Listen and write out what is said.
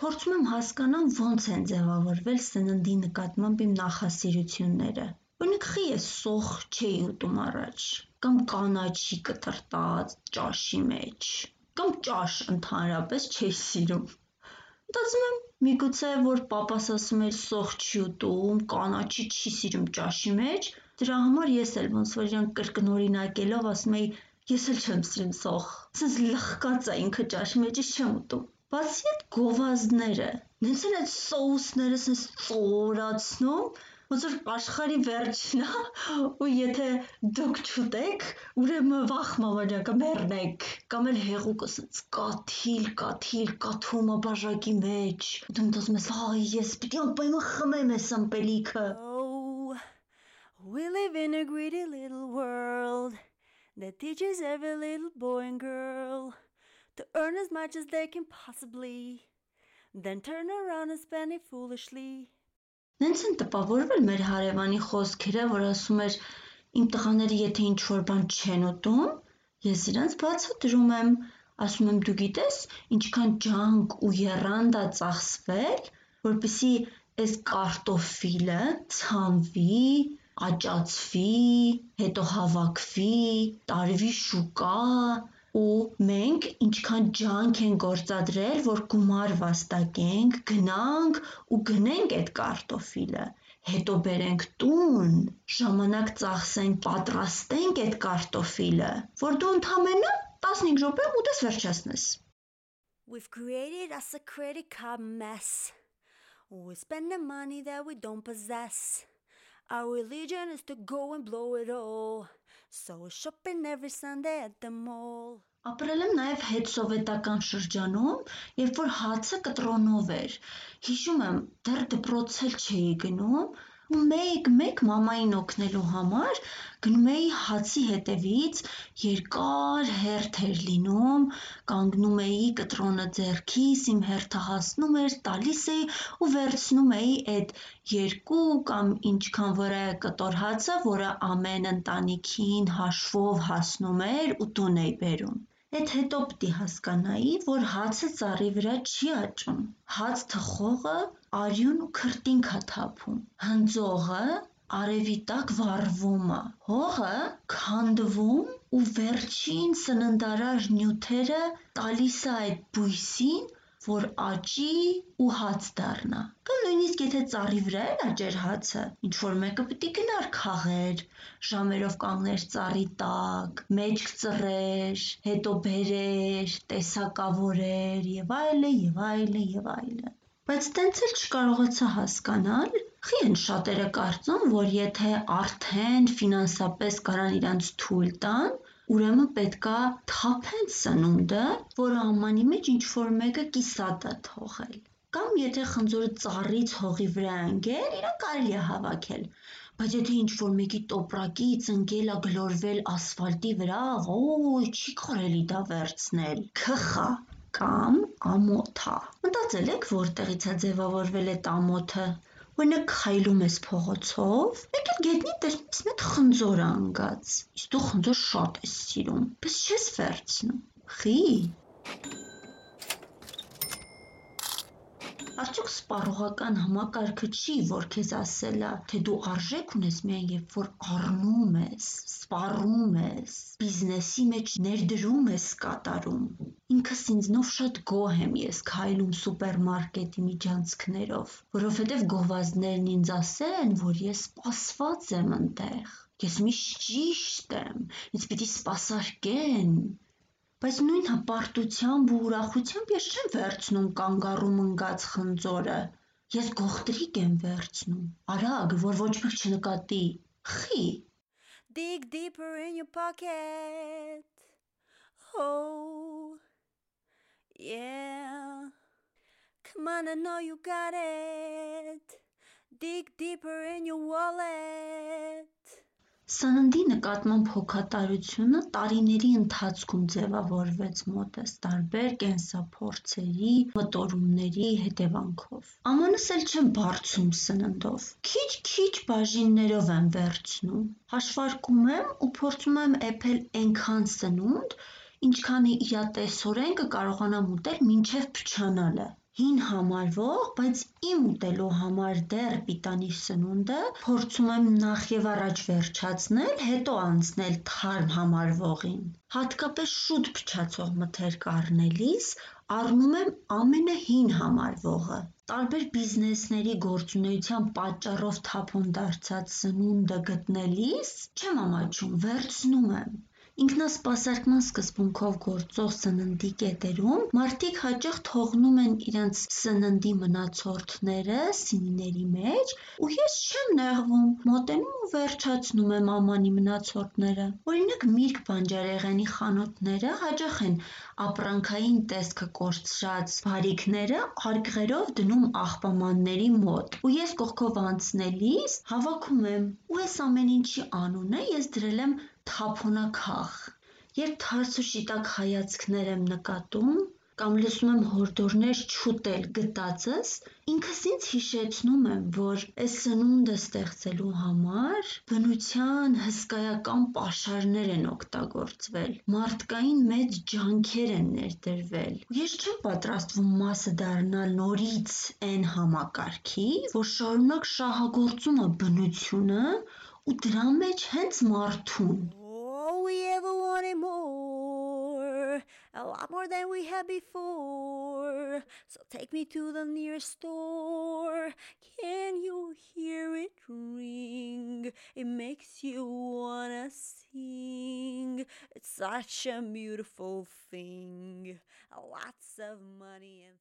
Փորձում եմ հասկանալ ոնց են ձևավորվել սննդի նկատմամբ իմ նախասիրությունները։ Օրինակ, խի ես սոխ չէի ուտում առաջ, կամ կանաչի կտրտած ճաշի մեջ, կամ ճաշ ընդհանրապես չէի սիրում։ Մտածում եմ, միգուցե որ պապաս ասում էր սոխ չի ուտում, կանաչի չի սիրում ճաշի մեջ, դրա համար ես էլ ոնց որ իրան կրկնօրինակելով ասում էի ես էլ չեմ սիրում սոխ, սենց լխկած ա ինքը ճաշի մեջ չեմ ուտում։ Բացի այդ գովազդները, նենց են այդ սոուսները սենց ծորացնում, ոնց որ աշխարհի վերջն ա, ու եթե դուք չուտեք, ուրեմն վաղ մամարյա կմեռնեք, կամ էլ հեղուկը սենց կաթիլ, կաթիլ կաթում ա բաժակի մեջ, ու դու մտածում ես ահ ես պիտի անպայման խմեմ էս ըմպելիքը։ Oh, we live in a greedy little world that teaches every little boy and girl to earn as much as they can possibly, then turn around and spend it foolishly. Նենց են տպավորվել մեր հարևանի խոսքերը, որ ասում էր իմ տղաները եթե ինչ որ բան չեն ուտում, ես իրանց բացատրում եմ, ասում եմ դու գիտես ինչքան ջանք ու եռանդ ա ծախսվել, որպեսզի այս կարտոֆիլը ցանվի, աճացվի, հետո հավաքվի, տարվի շուկա, ու մենք ինչքան ջանք ենք գործադրել, որ գումար վաստակենք, գնանք ու գնենք այդ կարտոֆիլը, հետո բերենք տուն, ժամանակ ծախսենք, պատրաստենք այդ կարտոֆիլը, որ դու ընդամենը 15 րոպեում ուտես վերջացնես։ We've created us a credit card mess. We spend the money that we don't possess. Our religion is to go and blow it all. So shopping every Sunday at the mall. Ապրել եմ նաև հետսովետական շրջանում, երբ որ հացը կտրոնով էր։ Հիշում եմ, դեռ դպրոց էլ չէի գնում, ու մեկ-մեկ մամային օգնելու համար գնում էի հացի հետևից, երկար հերթ էր լինում, կանգնում էի կտրոնը ձեռքիս, իմ հերթը հասնում էր, տալիս էի ու վերցնում էի այդ երկու կամ ինչքան որ է կտոր հացը, որը ամեն ընտանիքին հաշվով հասնում էր ու տուն էի բերում։ Էդ հետո պիտի հասկանայի, որ հացը ծառի վրա չի աճում։ Հաց թխողը արյուն ու քրտինք ա թափում։ Հնձողը արևի տակ վառվում ա։ Հողը քանդվում ու վերջին սննդարար նյութերը տալիս ա այդ բույսին, որ աճի ու հաց դառնա։ Կամ նույնիսկ եթե ծառի վրա էլ աճեր հացը, ինչ որ մեկը պիտի գնար քաղեր, ժամերով կանգներ ծառի տակ, մեջք ծռեր, հետո բերեր, տեսակավորեր եւ այլն եւ այլն եւ այլն։ Բայց տենց էլ չկարողացա հասկանալ, խի են շատերը կարծում, որ եթե արդեն ֆինանսապես կարան իրանց թույլ տան, ուրեմն պետքա թափեն սնունդը, որը ամանի մեջ ինչ որ մեկը կիսատ ա թողել։ Կամ եթե խնձորը ծառից հողի վրա ա ընկել, իրան կարելի ա հավաքել, բայց եթե ինչ որ մեկի տոպրակից ընկել ա գլորվել ասֆալտի վրա, ոյ, չի կարելի դա վերցնել, քխ ա կամ ամոթ ա։ Մտածել եք որտեղից ա ձևավորվել այդ ամոթը։ Օրինակ քայլում ես փողոցով, մեկ էլ ես մի հատ խնձոր ա ընկած։ Իսկ դու խնձոր շատ ես սիրում, բայց չես վերցնում։ Խի։ Արդյոք սպառողական համակարգը չի, որ քեզ ասել ա, թե դու արժեք ունես միայն երբ որ առնում ես, սպառում ես, բիզնեսի մեջ ներդրում ես կատարում։ Ինքս ինձնով շատ գոհ եմ ես քայլում սուպերմարկետի միջանցքներով, որովհետև գովազդներն ինձ ասել են, որ ես սպասված եմ ընտեղ։ Ես միշտ ճիշտ եմ, ինձ պիտի սպասարկեն, բայց նույն հպարտությամբ ու ուրախությամբ ես չեմ վերցնում կանգառում ընկած խնձորը։ Ես գողտրիկ եմ վերցնում, արագ, որ ոչ մեկ չնկատի։ Խի։ Dig deeper in your pocket. Oh, yeah. Come on, I know you got it. Dig deeper in your wallet. Սննդի նկատմամբ հոգատարությունը տարիների ընթացքում ձևավորվեց մոտս տարբեր կենսափորձերի, մտորումների հետևանքով։ Ամանս էլ չեմ բարձում սննդով։ Քիչ-քիչ բաժիններով եմ վերցնում։ Հաշվարկում եմ ու փորձում եմ էփել այնքան սնունդ, ինչքանը իրատեսորեն կկարողանամ ուտել մինչև փչանալը։ հին համարվող, բայց իմ ուտելու համար դեռ պիտանի սնունդը փորձում եմ նախ եւ առաջ վերջացնել, հետո անցնել թարմ համարվողին։ Հատկապես շուտ փչացող մթերք առնելիս առնում եմ ամենահին համարվողը։ Տարբեր բիզնեսների գործունեության պատճառով թափոն դարձած սնունդը գտնելիս չեմ ամաչում, վերցնում եմ։ Ինքնասպասարկման սկզբունքով գործող սննդի կետերում մարդիկ հաճախ թողնում են իրենց սննդի մնացորդները սինիների մեջ, ու ես չեմ նեղվում, մոտենում ու վերջացնում եմ ամանի մնացորդները։ Օրինակ Միրգ բանջարեղենի խանութները հաճախ են ապրանքային տեսքը կորցրած բարիքները արկղերով դնում աղբամանների մոտ, ու ես կողքով անցնելիս հավաքում եմ, ու էս ամեն ինչի անունը ես դրել եմ թափոնաքաղ։ Երբ թարսուշիտակ հայացքներ եմ նկատում, կամ լսում եմ հորդորներ չուտել գտածս, ինքս ինձ հիշեցնում եմ, որ էս սնունդը ստեղծելու համար բնության հսկայական պաշարներ են օգտագործվել, մարդկային մեծ ջանքեր են ներդրվել։ Ես չեմ պատրաստվում մասը դառնալ նորից էն համակարգի, որ շարունակ շահագործում ա բնությունը u drammeġ. Oh, we ever wanted more, a lot more than we had before. So take me to the nearest store. Can you hear it ring? It makes you wanna sing. It's such a beautiful thing. Lots of money and